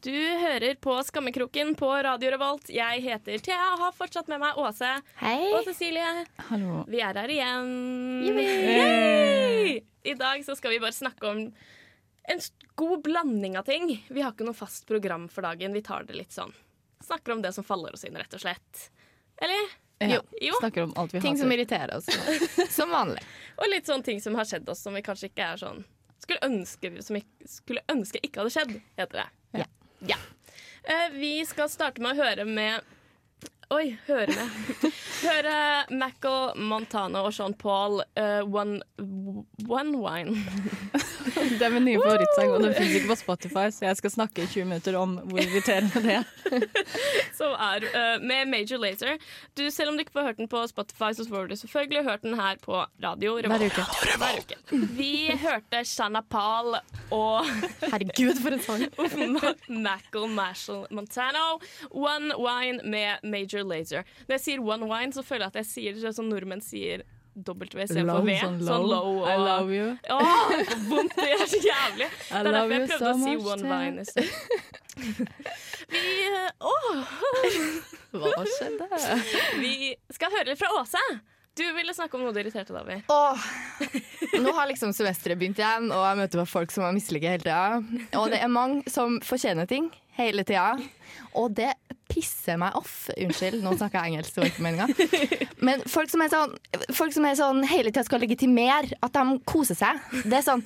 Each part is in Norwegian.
Du hører på Skammekroken på Radio Revolt. Jeg heter Thea og har fortsatt med meg Åse Hei. og Cecilie. Hallo. Vi er her igjen. Yay! I dag så skal vi bare snakke om en god blanding av ting. Vi har ikke noe fast program for dagen. Vi tar det litt sånn. Snakker om det som faller oss inn, rett og slett. Eller? Ja. Jo. Snakker om alt vi Ting hater. som irriterer oss. Som vanlig. Og litt sånne ting som har skjedd oss som vi kanskje ikke er sånn Skulle ønske, som ikke, skulle ønske ikke hadde skjedd, heter det. Ja. Eh, vi skal starte med å høre med Oi, høre med. høre Mackle, Montana og Sean Paul, uh, One, one Wine. Det er min nye favorittsang, og den finnes ikke på Spotify, så jeg skal snakke i 20 minutter om hvor irriterende det er. Som er uh, med Major Lazer. Du, selv om du ikke får hørt den på Spotify, så får du selvfølgelig hørt den her på radio. Hver uke. Hver uke. Vi hørte Shanna Paul og Herregud, for en sang. Mackle Marshall Montano. One Wine med Major Lazer. Når jeg sier One Wine, så føler jeg at jeg sier det som nordmenn sier W istedenfor V. sånn Sånn low. og, I love you. Å, det vondt. Det er så jævlig. I Det er derfor jeg prøvde so å si One Wine i sted. Vi, Å! Hva skjedde? vi skal høre litt fra Åse. Du ville snakke om noe du irriterte deg over. Åh, nå har liksom semesteret begynt igjen, og jeg møter på folk som har misliker hele tida. Og det er mange som fortjener ting hele tida. Og det pisser meg off. Unnskyld, nå snakker jeg engelsk. Det var ikke meninga. Men folk som sånn, folk som er sånn hele tida skal legitimere at de koser seg. Det er sånn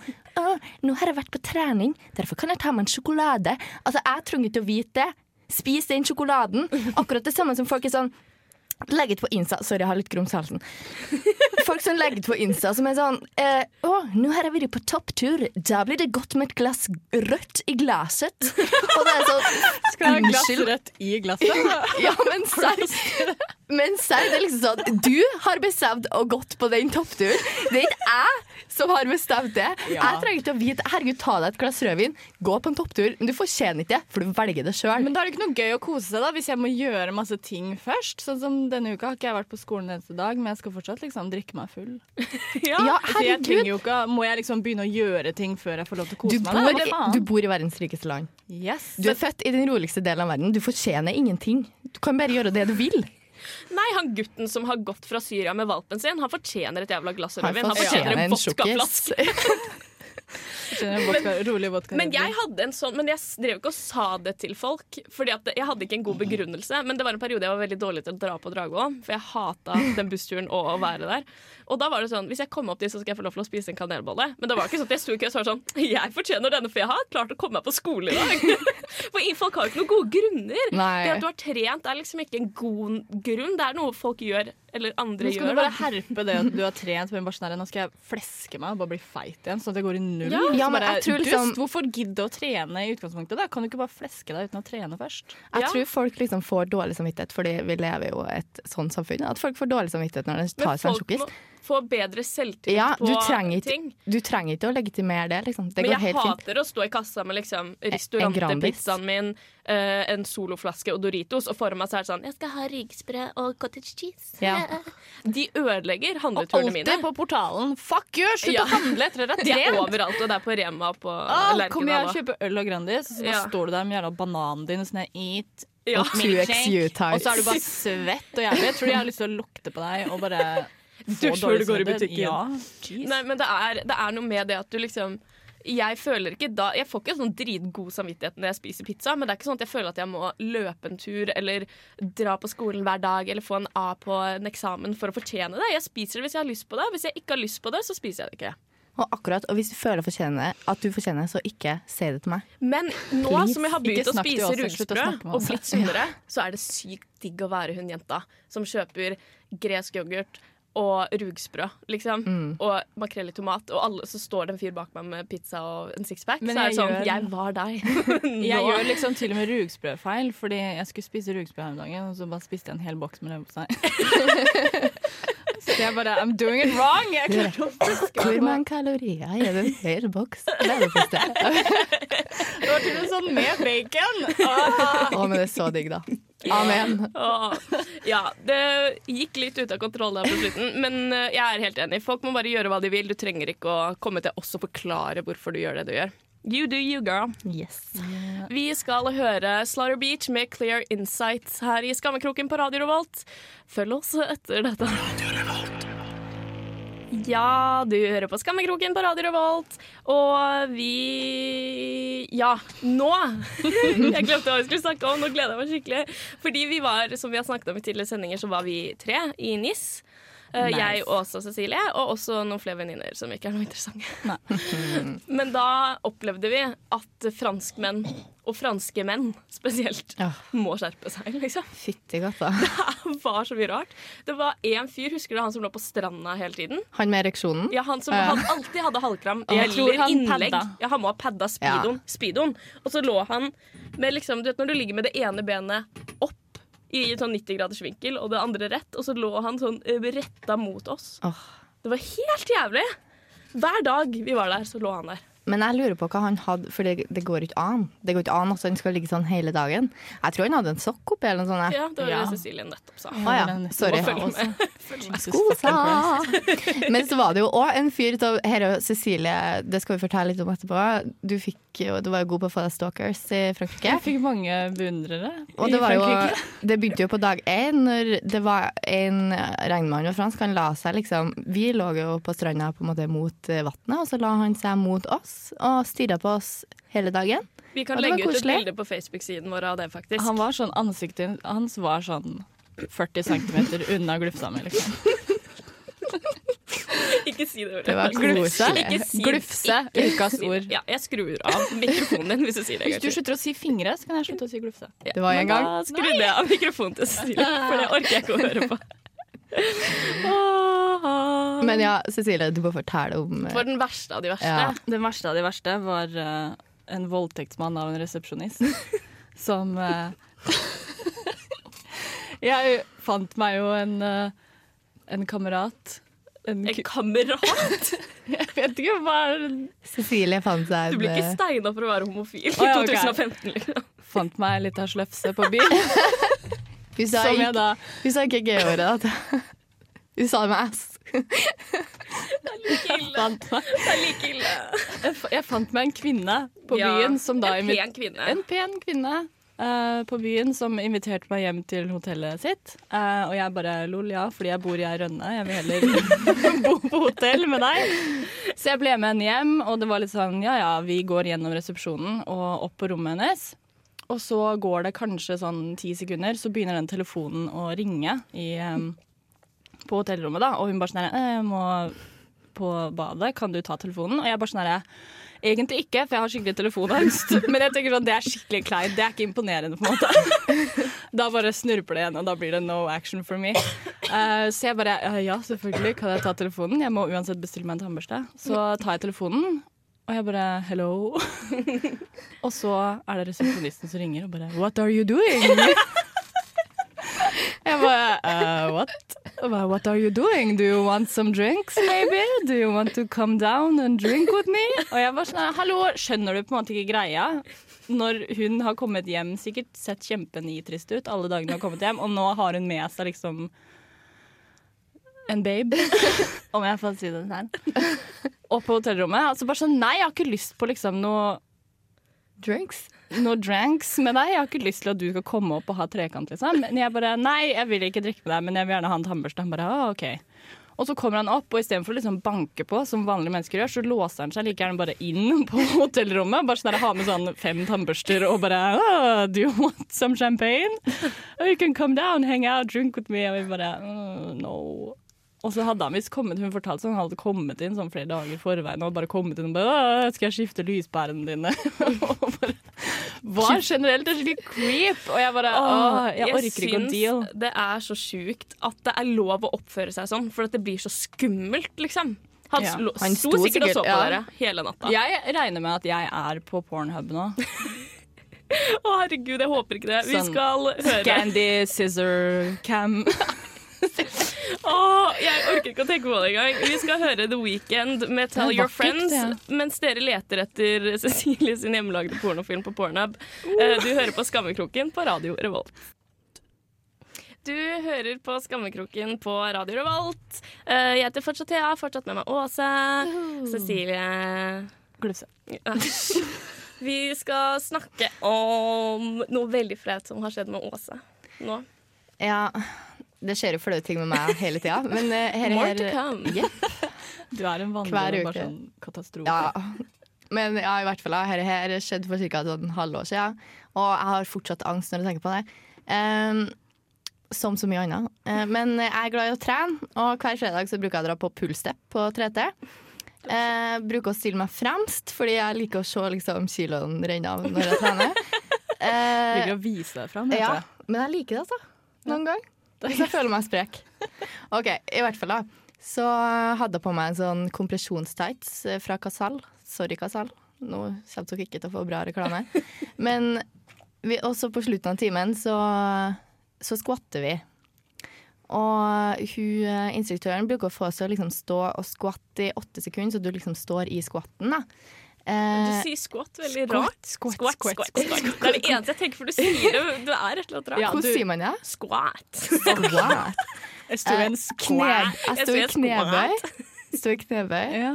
nå har jeg vært på trening, derfor kan jeg ta meg en sjokolade. Altså, jeg trenger ikke å vite det. Spis den sjokoladen. Akkurat det samme som folk er sånn Legg ut på Insta. Sorry, jeg har litt grums i halsen. Folk som legger ut på Insta som er sånn eh, Å, nå har jeg vært på topptur. Da blir det godt med et glass rødt i glasset. Og det er sånn Skal jeg ha glass rødt i glasset? Ja, men serr. Men serr, det er liksom sånn Du har bestemt og gått på den toppturen. Det er ikke jeg som har bestemt det. Ja. Jeg trenger ikke å vite Herregud, ta deg et glass rødvin, gå på en topptur. Men du fortjener ikke det, for du velger det sjøl. Men da er det ikke noe gøy å kose seg da hvis jeg må gjøre masse ting først. Sånn som denne uka har ikke jeg vært på skolen en eneste dag, men jeg skal fortsatt liksom drikke meg full. Ja. Ja, herregud! jeg jo ikke, Må jeg liksom begynne å gjøre ting før jeg får lov til å Du kose meg? bor? Du bor i verdens rikeste land. Yes. Du er født i den roligste delen av verden. Du fortjener ingenting. Du kan bare gjøre det du vil. Nei, han gutten som har gått fra Syria med valpen sin, han fortjener et jævla glass Han rødvin. Han fortjener fortjener en en vodkaflaske. vodka, rolig vodka. Men jeg hadde en sånn, men jeg drev ikke og sa det til folk. Fordi Jeg hadde ikke en god begrunnelse. Men det var en periode jeg var veldig dårlig til å dra på Dragvoll. For jeg hata den bussturen og å være der. Og da var det sånn, Hvis jeg kommer opp dit, så skal jeg få lov til å spise en kanelbolle. Men det var ikke sånn at jeg sto i kø og var sånn Jeg fortjener denne, for jeg har klart å komme meg på skole i dag. For folk har jo ikke noen gode grunner. Nei. Det at du har trent, er liksom ikke en god grunn. Det er noe folk gjør, eller andre Nå skal du bare herpe det at du har trent, men bare sånn nå skal jeg fleske meg og bare bli feit igjen, sånn at jeg går i null. Ja. Ja, men jeg tror liksom- Dust, hvorfor gidde å trene i utgangspunktet? da? Kan du ikke bare fleske deg uten å trene først? Jeg Ja. tror folk liksom får dårlig samvittighet, fordi vi lever jo et sånt samfunn. At folk får dårlig samvittighet når de tar seg en sjokkis. Få bedre selvtillit Ja, på du trenger, ikke, ting. du trenger ikke å legitimere det. Liksom. Det Men går jeg helt fint. hater å stå i kassa med liksom restaurantpizzaen min, uh, en soloflaske og Doritos, og foran meg så er det sånn Jeg skal ha rygsprø og cottage cheese. Ja. De ødelegger handleturene mine. Og alltid mine. på portalen. Fuck you! Slutt Ja. å handle etter at det er overalt, og det er på Rema og på Ah, kom Lerkendal. igjen, og- kjøpe øl og Grandis, og så bare Ja. står du der med jævla bananen din og sånn eat. Ja. Og 2XU Og så er du bare svett og jævlig. Jeg tror de har lyst til å lukte på deg og bare Dusj før du går i butikken. Ja. Nei, men det er, det er noe med det at du liksom jeg føler ikke da Jeg får ikke sånn dritgod samvittighet når jeg spiser pizza, men det er ikke sånn at jeg føler at jeg må løpe en tur eller dra på skolen hver dag eller få en A på en eksamen for å fortjene det. Jeg spiser det hvis jeg har lyst på det. Hvis jeg ikke har lyst på det, så spiser jeg det ikke. Og akkurat, og hvis du føler fortjener, at du fortjener, så ikke si det til meg. Men nå Please, som jeg har begynt å spise med og blitt sunnere, så er det sykt digg å være hun jenta som kjøper gresk yoghurt og rugsprø, liksom. Mm. Og makrell i tomat. Og alle, så står det en fyr bak meg med pizza og en sixpack. Så er det sånn gjør- Jeg var deg. Jeg gjør liksom til og med rugsprøfeil, fordi jeg skulle spise rugsprø her om dagen, og så bare spiste jeg en hel boks med leverpostei. jeg bare I'm doing it wrong! Jeg klarte å fiske Hvor mange kalorier er det i en hel boks leverpostei? Det var til og med sånn med bacon! Ah. Å, men det er så digg, da. Amen. Oh, ja, det gikk litt ut av kontroll der på slutten, men eh, jeg er helt enig. Folk må bare gjøre hva de vil. Du trenger ikke å komme til oss og forklare hvorfor du gjør det du gjør. You do you, girl. Yes. Vi skal høre Slaughter Beach med Clear Insights her i Skammekroken på Radio Revolt. Følg oss etter dette. Ja, du hører på Skammekroken på Radio Revolt, og vi Ja, nå! Jeg glemte hva vi skulle snakke om, nå gleder jeg meg skikkelig. Fordi vi var, som vi har snakket om i tidligere sendinger, så var vi tre i NIS. Eh, Nice. Jeg og også Cecilie, og også noen flere venninner som ikke er noe interessante. Men da opplevde vi at franskmenn, og franske menn spesielt, Ja. må skjerpe seg, liksom. Fytti gata. Det var så mye rart. Det var én fyr, husker du han som lå på stranda hele tiden? Han med ereksjonen? Ja, Han som uh. han alltid hadde halvkram Jeg tror han innlegg. padda. Ja, Han må ha padda speedoen. speedoen. Og så lå han med liksom, du vet når du ligger med det ene benet opp i sånn 90 graders vinkel, og det andre rett, og så lå han sånn eh, retta mot oss. Oh. Det var helt jævlig! Hver dag vi var der, så lå han der. Men jeg lurer på hva han hadde, for det, det går ikke an. Det går ikke an at han skal ligge sånn hele dagen. Jeg tror han hadde en sokk oppi eller noe sånt. Ja, det var Ja. det Cecilie nettopp sa. Å ja, sorry. Følg Også. med. Jesus Kosa! fucking Christ. Men så var det jo òg en fyr av Herre Cecilie, det skal vi fortelle litt om etterpå. Du, fikk jo, du var jo god på å få deg stalkers i Frankrike. Jeg fikk mange beundrere Og i det, var i Frankrike. det begynte jo på dag én, når det var en regnmann og fransk. Han la seg liksom Vi lå jo på stranda på en måte mot eh, vannet, og så la han seg mot oss og stirra på oss hele dagen. Vi kan legge ut et bilde på Facebook-siden vår av det, faktisk. Han var sånn, Ansiktet hans var sånn 40 cm unna glufsa mi, liksom. Ikke si det ordet. Det var glufse. Ikke si Glufse, ikke ukas si- ord. Ja, jeg skrur av mikrofonen din hvis du sier det. Hvis du slutter å si fingre, så kan jeg slutte å si glufse. Ja, Det var en gang. Da skrudde jeg av mikrofonen til Cecilie, for det orker jeg ikke å høre på. Men ja, Cecilie, du må fortelle om eh, For den verste av de verste. Ja. Den verste av de verste var uh, en voldtektsmann av en resepsjonist som uh, Jeg fant meg jo en, eh, en kamerat. En, En kamerat! jeg vet ikke hva er Cecilie fant seg Du blir ikke en, steina for å være homofil i Å, ja, ok. 2015. Liksom. Fant meg litt av sløfse på byen. Hun sa Som ikke, da hun sa ikke G-ordet. da. Hun sa det med S. Like ille. Det er like ille. Jeg Jeg fant meg en kvinne på Ja, byen som da En pen kvinne. En pen kvinne eh, på byen som inviterte meg hjem til hotellet sitt. Uh, og jeg bare lol, ja, fordi jeg bor i ei rønne. Jeg vil heller bo på hotell med deg. Så jeg ble med henne hjem, og det var litt sånn ja ja, vi går gjennom resepsjonen og opp på rommet hennes. Og så går det kanskje sånn ti sekunder, så begynner den telefonen å ringe i, um, på hotellrommet, da. Og hun bare sånn her «Eh, Jeg må på badet, kan du ta telefonen? Og jeg bare sånn her Egentlig ikke, for jeg har skikkelig telefonangst. Men jeg tenker sånn, det er skikkelig kleint. Det er ikke imponerende, på en måte. Da bare snurper det igjen, og da blir det no action for me. Uh, så jeg bare «Ja, Ja, selvfølgelig kan jeg ta telefonen. Jeg må uansett bestille meg en tannbørste. Så tar jeg telefonen, og jeg bare hello. Og så er det resepsjonisten som ringer og bare What are you doing? Jeg bare uh, What? Bare, What are you doing? Do you want some drinks, maybe? Do you want to come down and drink with me? Og jeg bare sånn Hallo, skjønner du på en måte ikke greia? Når hun har kommet hjem, sikkert sett kjempenitrist ut alle dagene hun har kommet hjem, og nå har hun med seg liksom en babe, om jeg får si det sånn. Og på hotellrommet. Altså bare sånn, Nei, jeg har ikke lyst på liksom noe Drinks? No dranks med deg. Jeg har ikke lyst til at du skal komme opp og ha trekant, liksom. Men jeg bare Nei, jeg vil ikke drikke med deg, men jeg vil gjerne ha en tannbørste. Han bare OK. Og så kommer han opp, og istedenfor å liksom banke på, som vanlige mennesker gjør, så låser han seg like gjerne bare inn på hotellrommet. Bare sånn der, har med sånn fem tannbørster og bare oh, Do you want some champagne? Oh, you can come down, hang out, drink with me. Og vi bare oh, No. Og så hadde han visst kommet Hun fortalte sånn, han hadde kommet inn sånn flere dager i forveien og bare kommet inn og bare 'Skal jeg skifte lyspærene dine?' og bare var generelt en slik creep. Og jeg bare åh, jeg, orker ikke å deal. det er så sjukt at det er lov å oppføre seg sånn, for at det blir så skummelt, liksom. Han, Ja. slo, Han sto sikkert, sikkert og så på ja. dere hele natta. Jeg regner med at jeg er på Pornhub nå. Å, herregud, jeg håper ikke det. Vi Sånn skal høre Scandy, scissor, cam. Å, jeg orker ikke å tenke på det engang. Vi skal høre The Weekend med Tell Your Friends mens dere leter etter Cecilie sin hjemmelagde pornofilm på Pornhub. Eh, Du hører på Skammekroken på Radio Revolt. Du hører på Skammekroken på Radio Revolt. Eh, Jeg heter fortsatt Thea, fortsatt med meg Åse. Cecilie Glufse. Vi skal snakke om noe veldig flaut som har skjedd med Åse nå. Ja, det skjer jo flaue ting med meg hele tida, men uh, her, More to come. Yeah. Du er en bare sånn katastrofe. Ja. Men ja, i hvert fall, her, her skjedde for ca. et halvår siden, og jeg har fortsatt angst når jeg tenker på det. Um, som så mye annet. Uh, men jeg er glad i å trene, og hver fredag så bruker jeg å dra på pullstep på 3T. Uh, bruker å stille meg fremst, fordi jeg liker å se liksom, kiloen renne av når jeg trener. Uh, Liker å vise deg fram. ja, men jeg liker det, altså. Noen gang. Hvis jeg føler meg sprek. OK, i hvert fall, da. Så hadde jeg på meg en sånn kompresjonstights eh, fra Casal. Sorry, Casal. Nå kommer dere ikke til å få bra reklame. Men vi, også på slutten av timen så, så skvatter vi. Og hun, eh, instruktøren bruker å få oss til å liksom stå og skvatte i åtte sekunder, så du liksom står i skvatten. da. Du Eh, sier squat veldig Squat, rart. squat, squat, squat, squat, squat. Det er det eneste jeg tenker, for du sier det. Du er et eller annet rart. Ja, hvordan sier man det? Squat. Squat. Jeg sto i en squat. jeg sto i knebøy. Sto i knebøy. Ja.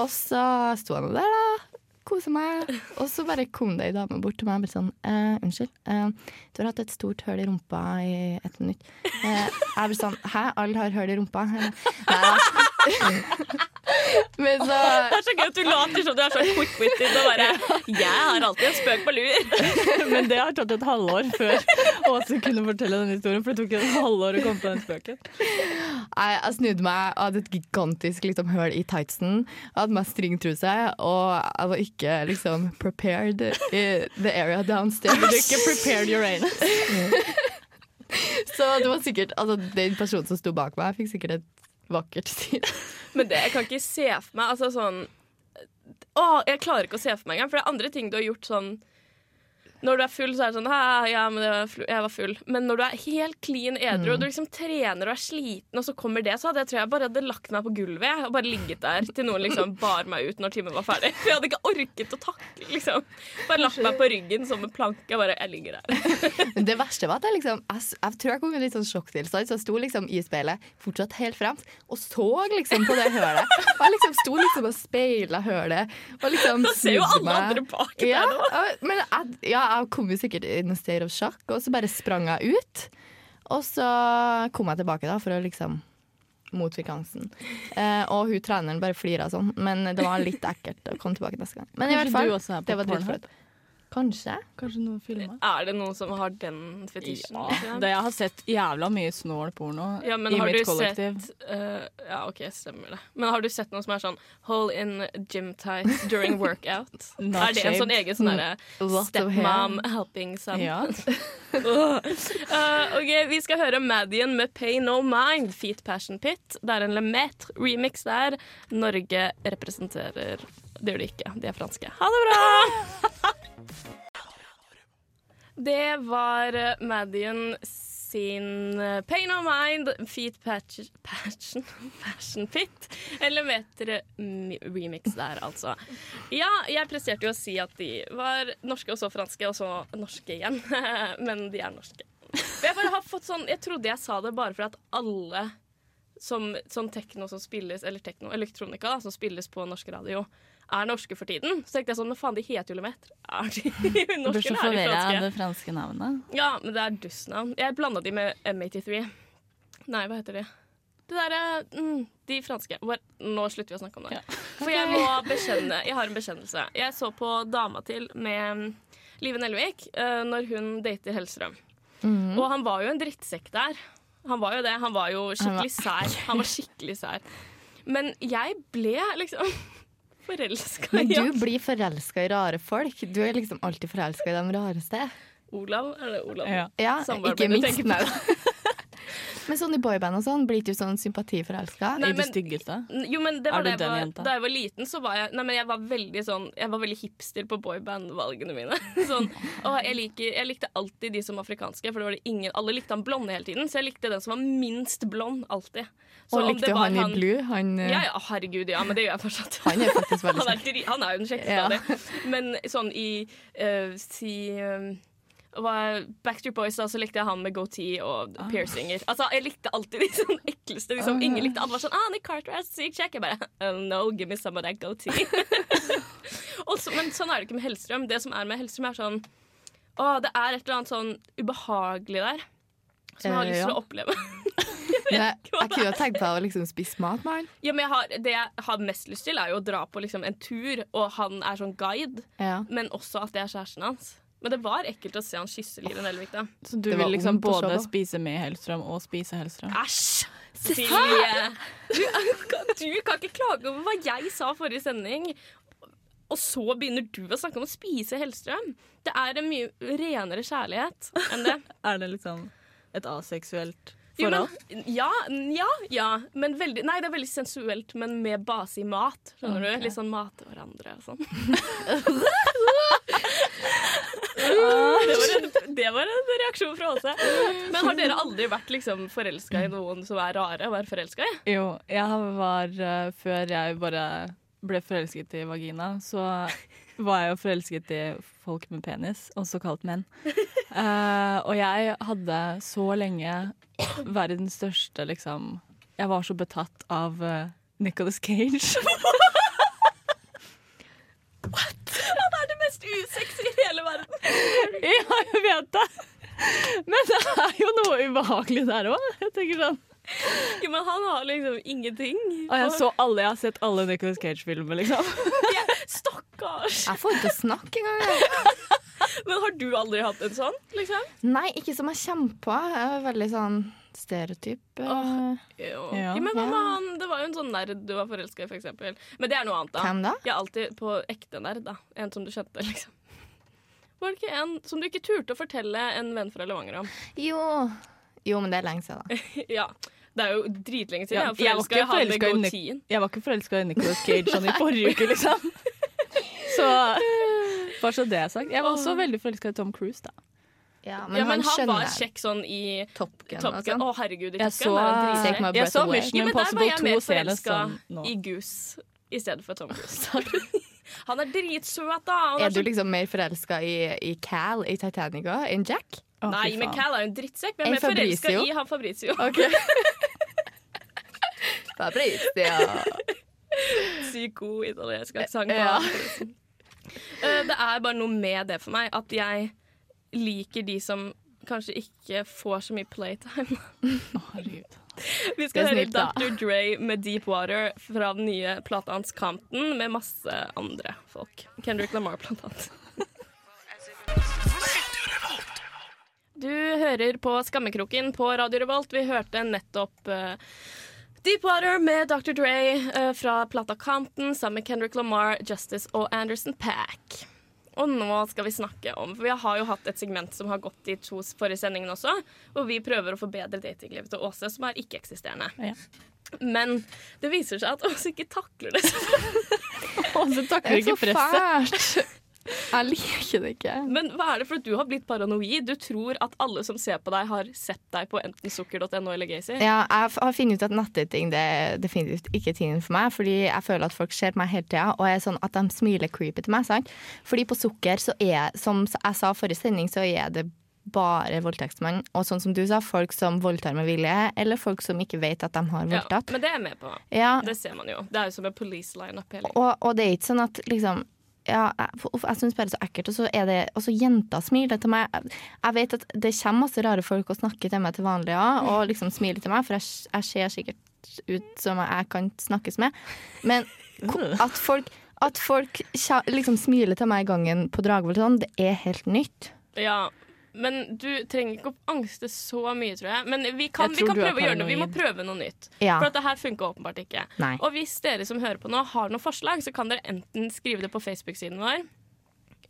Og så sto han der, da. Kose meg. Og så bare kom det ei dame bort til meg og ble sånn eh, Unnskyld, eh, du har hatt et stort høl i rumpa i et minutt. Eh, jeg ble sånn Hæ, alle har høl i rumpa? Eh, Nei da. Men så Det er så gøy at du later som du er så quick-witted og bare Jeg har alltid en spøk på lur. Men det har tatt et halvår før Åse kunne fortelle den historien. For det tok et halvår å komme på den spøken. jeg, jeg snudde meg, og hadde et gigantisk liksom, høl i tightsen. Jeg hadde meg stringtruse, og jeg var ikke liksom prepared i the area downstairs. Du ikke prepared your anus. Så det var sikkert altså, Den personen som sto bak meg, fikk sikkert et vakkert syn. Men det jeg kan ikke se for meg Altså sånn Å, jeg klarer ikke å se for meg engang. For det er andre ting du har gjort sånn Når du er full, så er det sånn Ja, men jeg var full. Men når du er helt clean edru, og du liksom trener og er sliten, og så kommer det, så hadde jeg tror jeg bare hadde lagt meg på gulvet og bare ligget der til noen liksom bar meg ut når timen var ferdig. For jeg hadde ikke orket å takle, liksom. Bare lagt meg på ryggen som en planke. Jeg bare Jeg ligger der. Det verste var at jeg liksom Jeg, jeg tror jeg kom i litt sånn sjokktilstand, så jeg sto liksom i speilet fortsatt helt fremst og så liksom på det hølet. Og jeg liksom sto liksom og speila hølet og liksom Da ser jo alle meg. andre bak deg Ja, nå. men jeg, ja, jeg kom jo sikkert i en state of shock, og så bare sprang jeg ut. Og så kom jeg tilbake da for å liksom motvirke angsten. Eh, og hun treneren bare flira sånn, men det var litt ekkelt å komme tilbake neste gang. Men i hvert fall, det var dritflaut. Kanskje. Kanskje noen filmer. Er det noen som har den fetisjen? Ja, det, jeg har sett jævla mye snål porno Ja, men i har mitt du kollektiv. sett uh, Ja, OK, stemmer det. Men har du sett noe som er sånn hold in gym tights during workout? Er det en sånn egen sånn derre stepmom helping son? Ja. Uh, ok, Vi skal høre Madian med Pay No Mind, Feet Passion Pit. Det er en Lemaitre remix der. Norge representerer Det gjør de ikke, de er franske. Ha det bra! Det var uh, Madian sin Pain of Mind, Feet Patch, Passion, Passion eller Lemaitre mm, remix der, altså. Ja, jeg presterte jo å si at de var norske og så franske, og så norske igjen. Men de er norske. Jeg bare har fått sånn Jeg trodde jeg sa det bare for at alle som, sånn tekno som spilles, eller tekno, elektronika da, som spilles på norsk radio, er norske for tiden. Så tenkte jeg sånn, men faen, de heter jo Lemaitre. Er de norske eller er de forvirra av franske? det franske navnet. Ja, men det er dustnavn. Jeg blanda de med M83. Nei, hva heter de? Det derre mm, De franske. Nå slutter vi å snakke om det. Ja. For jeg må bekjenne Jeg har en bekjennelse. Jeg så på Dama til med Live Nelvik uh, når hun dater Hellstrøm. Mhm. Og han var jo en drittsekk der. Han var jo det. Han var jo skikkelig sær. Han var skikkelig sær. Men jeg ble liksom forelska Men du blir forelska i rare folk. Du er liksom alltid forelska i de rareste. Olav? Er det Olav? Ja. Ja, ikke minst. meg. Men sånn i boyband og sånn, blir du sånn sympatiforelska? I det styggeste. Jo, men det var det jeg var, jenta? da jeg var liten, så var jeg Nei, men jeg var veldig sånn Jeg var veldig hipster på boyband-valgene mine. Sånn, og jeg, liker, jeg likte alltid de som var afrikanske, for det var det ingen Alle likte han blonde hele tiden, så jeg likte den som var minst blond, alltid. Så Og likte du var han i blue? Han, eh, Ja, ja, herregud, ja, men det gjør jeg fortsatt. han er faktisk veldig Han kjekk. han er jo den kjekkeste Ja. av dem. Men sånn i uh, Si eh, var Backstreet Boys, da, så likte jeg han med goatee og Ah. piercinger. Altså, Jeg likte alltid de sånn ekleste. Liksom. som ingen likte. Alle var sånn ah, Nick Carter er sykt kjekk. Jeg bare oh, no, give me some of that goatee. så, men sånn er det ikke med Hellstrøm. Det som er med Hellstrøm, er sånn Å, det er et eller annet sånn ubehagelig der. Som jeg har Eh, lyst til å oppleve. Jeg, jeg kunne jo tenkt meg å liksom spise mat med han. Ja, men jeg har, det jeg har mest lyst til, er jo å dra på liksom, en tur, og han er sånn guide. Ja. Men også at det er kjæresten hans. Men det var ekkelt å se han kysse Liven Elvik, da. Så du vil liksom både spise med Hellstrøm og spise Hellstrøm? Æsj! Silje! Du, du kan ikke klage over hva jeg sa forrige sending. Og så begynner du å snakke om å spise Hellstrøm. Det er en mye renere kjærlighet enn det. Er det liksom et aseksuelt Jo, men, forhold? ja, ja, ja. Men veldig, nei, det er veldig sensuelt, men med base i mat. Skjønner okay. du? Litt sånn mate hverandre og sånn. det, var en, det var en reaksjon fra Åse. Men har dere aldri vært liksom forelska i noen som er rare å være forelska i? Jo, jeg var eh, Før jeg bare ble forelsket i vagina, så var jeg jo forelsket i folk med penis, også kalt menn. Uh, og jeg hadde så lenge verdens største liksom Jeg var så betatt av uh, Nicholas Cage. Han er det mest usexy i hele verden. Ja, jeg vet det! Men det er jo noe ubehagelig der òg. Jeg tenker sånn Jo, men han har liksom ingenting. Og jeg så alle, jeg har sett alle Nicholas Cage-filmer, liksom. Stakkars. Jeg får ikke snakke engang. Men har du aldri hatt en sånn? liksom? Nei, ikke som jeg kommer på. Jeg er veldig sånn stereotyp. Oh. Jo. Ja. Men hva med han? Det var jo en sånn nerd du var forelska i, for eksempel. Men det er noe annet, da. Hvem da? Jeg er alltid på ekte nerd, da. En som du kjente, liksom. Var det ikke en som du ikke turte å fortelle en venn fra Levanger om? Jo. jo, men det er lenge siden, da. ja. Det er jo dritlenge siden. Ja, jeg jeg var ikke forelska i forelsket i Nicolas. Jeg var ikke forelska i Nicholas Cage sånn i forrige uke, liksom. Så bare så det er sagt. Jeg var også veldig forelska i Tom Cruise, da. Ja, Men, ja, men han, var kjekk sånn i Top Gun Top og Gun. sånn. Å, herregud, i Top så, Gun jeg så, jeg så. Mission men der var Impossible jeg 2 mer senest forelska sånn nå. i Goose i stedet for Tom Cruise. Han er dritsøt, da. Han Er er du så... liksom mer forelska i, i Cal i Titanic òg enn Jack? Oh, Nei, men. Cal er jo en drittsekk. Hvem jeg er forelska i han Fabrizio? Okay. Fabrizio. Sykt god italiensk aksent. Ja. Eh, Det er bare noe med det for meg at jeg liker de som kanskje ikke får så mye playtime. Herregud. Vi skal høre snilt. Dr. Dre med Deep Water fra den nye plata hans Compton med masse andre folk. Kendrick Lamar, blant annet. Du hører på Skammekroken på Radio Revolt. Vi hørte nettopp uh, Deepwater med Dr. Dre uh, fra plata Compton sammen med Kendrick Lamar, Justice og Anderson Pack. Og nå skal vi snakke om For vi har jo hatt et segment som har gått i to forrige sendingen også, hvor vi prøver å forbedre datinglivet til Åse, som er ikke-eksisterende. Ja. Men det viser seg at Åse ikke takler det. så Og så Det takler er ikke presset. Jeg liker det ikke. Men hva er det for at du har blitt paranoid? Du tror at alle som ser på deg, har sett deg på enten sukker.no eller Gacy? Ja, jeg har funnet ut at nettdating det er definitivt ikke tingen for meg. Fordi jeg føler at folk ser på meg hele tida, og er sånn at de smiler creepy til meg. Sant? Fordi på sukker, så er som jeg sa forrige sending, så er det bare voldtektsmann. Og sånn som du sa, folk som voldtar med vilje, eller folk som ikke vet at de har Ja, voldtatt. men det er jeg med på. Ja, Det ser man jo. Det er jo som en police line-up og, og det er ikke sånn at liksom ja, jeg, jeg syns bare det er så ekkelt. Og så er det Og så jenter smiler til meg. Jeg vet at det kommer masse rare folk og snakker til meg til vanlig ja, og liksom smiler til meg, for jeg, jeg ser sikkert ut som jeg kan snakkes med. Men at folk, at folk liksom smiler til meg i gangen på Dragvoll, sånn, det er helt nytt. Ja, men du trenger ikke å angste så mye, tror jeg. Men vi kan, vi kan prøve å gjøre noe. Vi må prøve noe nytt. Ja. For at det her funker åpenbart ikke. Nei. Og hvis dere som hører på nå har noen forslag, så kan dere enten skrive det på Facebook-siden vår.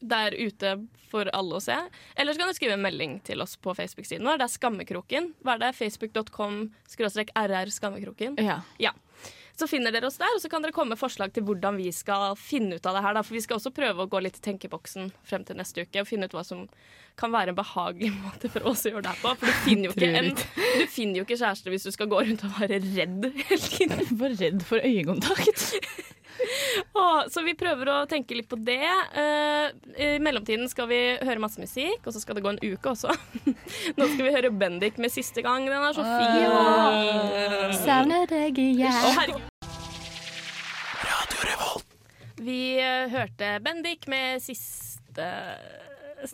Der ute for alle å se. Eller så kan du skrive en melding til oss på Facebook-siden vår. Det er Skammekroken. Hva er det? Facebook.com rr Skammekroken. Ja. Ja. Så finner dere oss der, og så kan dere komme med forslag til hvordan vi skal finne ut av det her. Da. For vi skal også prøve å gå litt i tenkeboksen frem til neste uke og finne ut hva som kan være en behagelig måte for oss å gjøre det her på. For du finner jo ikke, en, du finner jo ikke kjæreste hvis du skal gå rundt og være redd hele tiden. Bare redd for øyekontakt. Åh, så vi prøver å tenke litt på det. Eh, I mellomtiden skal vi høre masse musikk, og så skal det gå en uke også. Nå skal vi høre Bendik med siste gang. Den er så fin. Savner deg Å, Radio Revolt. Vi eh, hørte Bendik med siste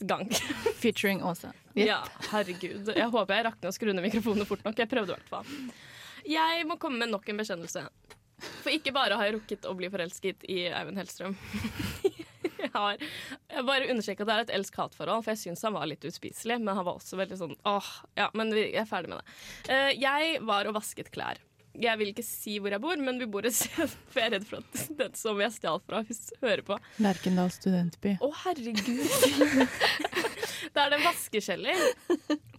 gang. Featuring Åse. Ja, herregud. Jeg håper jeg rakk ned å skru ned mikrofonene fort nok. Jeg prøvde i hvert fall. Jeg må komme med nok en bekjennelse. For ikke bare har jeg rukket å bli forelsket i Eivind Hellstrøm. Jeg har jeg bare understreker at det er et elsk-hat-forhold, for jeg syns han var litt uspiselig. Men han var også veldig sånn åh, ja, men vi er ferdig med det. Eh, jeg var og vasket klær. Jeg vil ikke si hvor jeg bor, men vi bor et sted, for jeg er redd for at den som jeg stjal fra, hvis hører på. Lerkendal studentby. Å, herregud. det er det en vaskekjeller.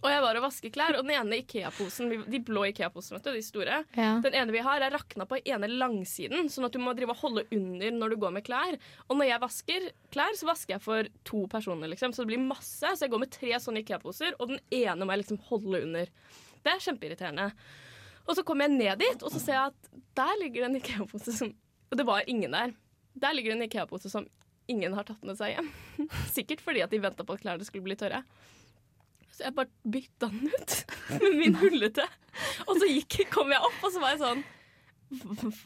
Og jeg var og vasket klær, og den ene Ikea-posen, de blå Ikea-posene, vet du, de store, Ja. den ene vi har, er rakna på ene langsiden, sånn at du må drive og holde under når du går med klær. Og når jeg vasker klær, så vasker jeg for to personer, liksom, så det blir masse. Så jeg går med tre sånne Ikea-poser, og den ene må jeg liksom holde under. Det er kjempeirriterende. Og så kommer jeg ned dit, og så ser jeg at der ligger det en Ikea-pose som Og det var ingen der. Der ligger det en Ikea-pose som ingen har tatt med seg hjem. Sikkert fordi at de venta på at klærne skulle bli tørre. Så jeg bare bytta den ut med min hullete. Og så gikk, kom jeg opp, og så var jeg sånn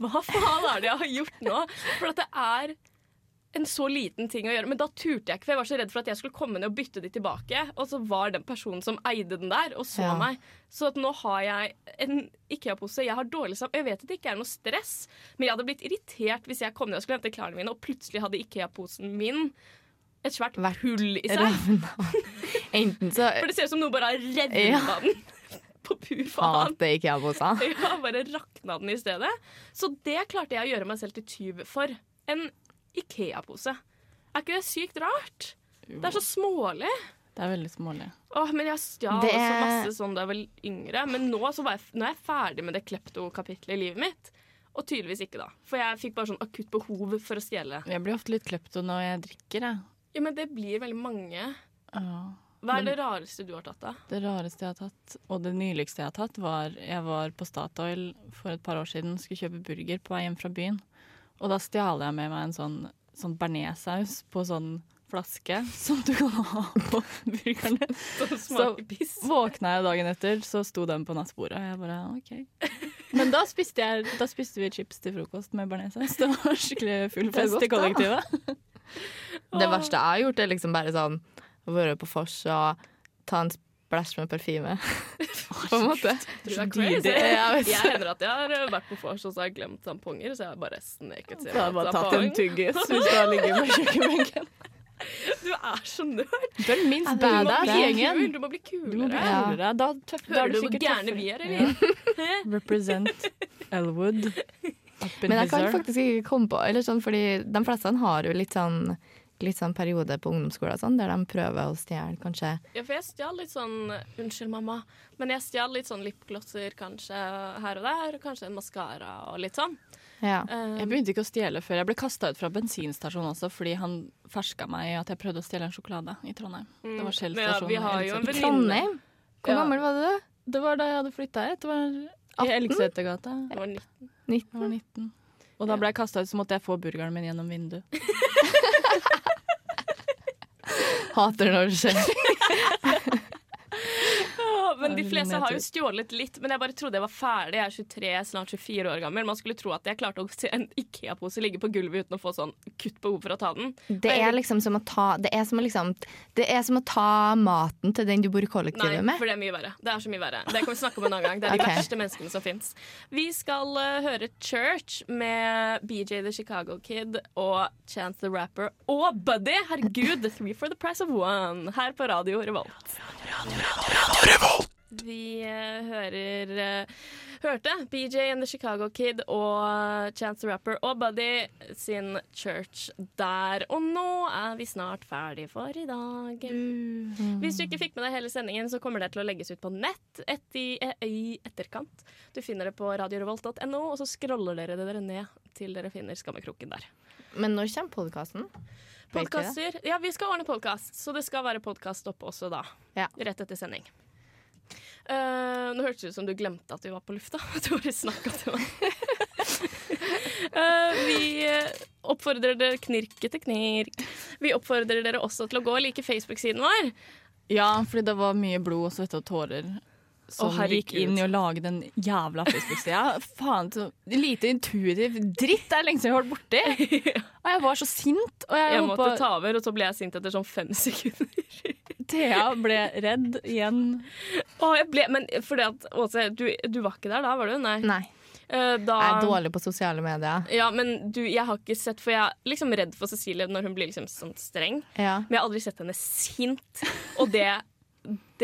Hva faen er det jeg har gjort nå? For at det er en så liten ting å gjøre. Men da turte jeg ikke, for jeg var så redd for at jeg skulle komme ned og bytte de tilbake. Og så var den personen som eide den der, og så Ja. meg. Så nå har jeg en Ikea-pose. Jeg har dårlig sam... Jeg vet at det ikke er noe stress, men jeg hadde blitt irritert hvis jeg kom ned og skulle hente klærne mine, og plutselig hadde Ikea-posen min et svært Vært hull i seg. Enten så For det ser ut som noe bare har redda Ja. den. På pur faen. hater poser. Ja, bare rakna den i stedet. Så det klarte jeg å gjøre meg selv til tyv for. En Ikea-pose. Er ikke det sykt rart? Det er så smålig. Det er veldig smålig. Åh, men jeg stjal Det også masse sånn da jeg var yngre. Men nå, så var jeg, nå er jeg ferdig med det klepto-kapitlet i livet mitt. Og tydeligvis ikke, da. For jeg fikk bare sånn akutt behov for å stjele. Jeg blir ofte litt klepto når jeg drikker, jeg. Ja, men det blir veldig mange. Ja. Hva er Men- det rareste du har tatt, da? Det rareste jeg har tatt, og det nyligste jeg har tatt, var jeg var på Statoil for et par år siden, skulle kjøpe burger på vei hjem fra byen. Og da stjal jeg med meg en sånn, sånn bearnéssaus på sånn flaske som du kan ha på burgerne. Som smaker piss. Våkna jeg dagen etter, så sto den på nattbordet. Og jeg bare OK. Men da spiste, jeg, da spiste vi chips til frokost med bearnéssaus. Det var skikkelig full fest godt, i kollektivet. Det verste jeg har gjort, er liksom bare sånn å være på vors og ta en splash med parfyme. På en måte. Du er crazy. dyrt. Jeg. Jeg hender at jeg har vært på vors og så har jeg glemt tamponger, så jeg har bare sneket seg jeg har bare tatt en tyggis hvis du har ligget på kjøkkenbenken. Du er så nerd. Du er den minst Ja, det badass i gjengen. Du må bli Du må bli kulere. Ja. Da, tøff, da er Hører du du hvor sikkert gærne vi tøffere. er, eller? Represent Elwood. Men jeg kan faktisk ikke komme på eller sånn, fordi De fleste har jo litt sånn, litt sånn periode på ungdomsskolen sånn, der de prøver å stjele kanskje Ja, for jeg stjal litt sånn Unnskyld, mamma. Men jeg stjal litt sånn lipglosser kanskje her og der. Kanskje en maskara og litt sånn. ja. Um, Jeg begynte ikke å stjele før jeg ble kasta ut fra bensinstasjonen også, fordi han ferska meg i at jeg prøvde å stjele en sjokolade i Trondheim. Det var Shell stasjon. ja, stasjon. vi har i Trondheim? Hvor Ja. gammel var du? Det var da jeg hadde flytta hit. Det var i Elgsetergata. Det var 19. Jeg var 19. Og da ble jeg kasta ut, så måtte jeg få burgeren min gjennom vinduet. Hater når det skjer. Ja, men de fleste har jo stjålet litt. Men jeg bare trodde jeg var ferdig. Jeg er 23, snart 24 år gammel. Man skulle tro at jeg klarte å se en Ikea-pose ligge på gulvet uten å få sånn kutt behov for å ta den. Det er liksom som å ta Det er som å, liksom, det er som å ta maten til den du bor i Nei, kollektivet med. for det er mye verre. Det er så mye verre. Det kan vi snakke om en annen gang. Det er de okay. verste menneskene som fins. Vi skal uh, høre Church med BJ the Chicago Kid og Chance the Rapper og Buddy. Herregud, The Three for the Price of One her på Radio Revolt. Vi uh, hører uh, hørte BJ and the Chicago Kid og Chance the Rapper og Buddy sin Church der. Og nå er vi snart ferdig for i dag. Hvis du ikke fikk med deg hele sendingen, så kommer det til å legges ut på nett et i, i etterkant. Du finner det på radiorevolt.no, og så scroller dere dere ned til dere finner Skammekroken der. Men når kommer podkasten? Podkaster. Ja, vi skal ordne podkast, så det skal være podkast oppe også da. Ja. Rett etter sending. Eh, nå hørtes det ut som du glemte at vi var på lufta. Du bare snakka til meg. uh, vi eh, oppfordrer dere knirke til knirk. Vi oppfordrer dere også til å gå og like Facebook-siden vår. Ja, fordi det var mye blod, svette og tårer som oh, gikk inn i å lage den jævla Facebook-sida. Faen, så lite intuitiv dritt det er lenge siden jeg har vært borti. Og jeg var så sint. Og jeg, Jeg måtte på, ta over, og så ble jeg sint etter sånn fem sekunder. Thea ble redd igjen. Å, jeg ble, men fordi at, Åse, du, du var ikke der da, var du? Nei. Nei. Eh, da, Jeg er dårlig på sosiale medier. Ja, men du, jeg har ikke sett For jeg er liksom redd for Cecilie når hun blir liksom sånn streng. Ja. Men jeg har aldri sett henne sint, og det,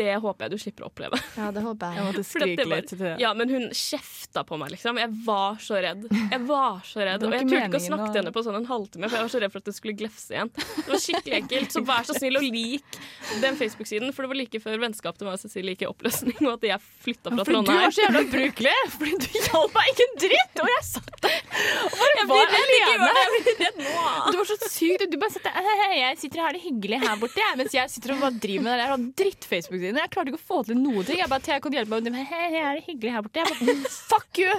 det håper jeg du slipper å oppleve. ja, det håper Jeg jeg. måtte For skrike var- litt Ja, men hun kjefta på meg, liksom. Jeg var så redd. Jeg var så redd. Var Og jeg turte ikke å snakke til henne på sånn en halvtime, for jeg var så redd for at det skulle glefse igjen. Det var skikkelig ekkelt. Så vær så snill og lik den Facebook-siden, for det var like før vennskapet til meg og Cecilie gikk i oppløsning, og at jeg flytta fra Fordi du var så jævla ubrukelig! Fordi du hjalp meg ikke en dritt! Og jeg satt der og bare Jeg var alene. Du var så syk. Du bare satt der «Hei, hei, Jeg sitter og har det hyggelig her borte, jeg, mens jeg sitter og bare driver med det der dritt-Facebook-siden. Jeg klarte ikke å få til noe. ting. Jeg bare, Thea, kan du hjelpe meg? Og de, Hei, hei, jeg det hyggelig her borte. Jeg bare, Fuck you!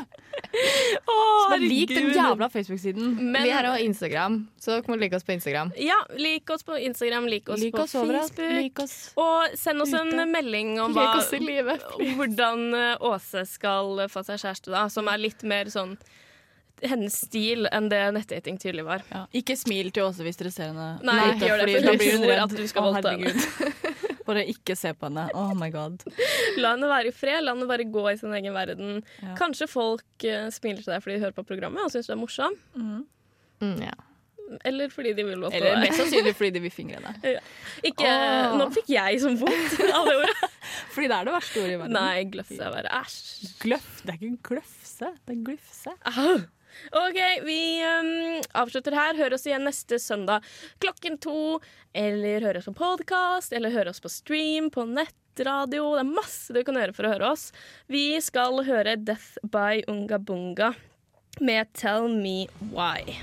Å, Bare lik den jævla Facebook-siden. Men Vi har også Instagram, så dere må like oss på Instagram. ja, lik oss på Instagram, like oss Lik på oss. Facebook. Like oss. Og send oss en Ute. melding om hva, livet. hvordan eh, Åse skal få seg kjæreste, da, som er litt mer sånn hennes stil enn det nettdating tydelig var. Ja. Ikke smil til Åse hvis dere ser henne. Nei, Nei ikke gjør det, for da hun blir tror redd. at du skal voldta henne. Bare ikke se på henne. Oh my god. La henne være i fred, la henne bare gå i sin egen verden. Ja. Kanskje folk uh, smiler til deg fordi de hører på programmet og syns du er morsom. Mm, ja. Eller fordi de vil voldta Eller mest sannsynlig fordi de vil fingre henne. Ikke, oh. Nå fikk jeg som vondt av det ordet. Fordi det er det verste ordet i verden. Nei, gløfse er bare æsj. Gløff. Det er ikke gløfse, det er glufse. Au. OK, vi um, avslutter her. Hør oss igjen neste søndag klokken to. Eller hør oss på podkast, eller hør oss på stream, på nettradio. Det er masse du kan gjøre for å høre oss. Vi skal høre Death by Unga Bunga med Tell Me Why.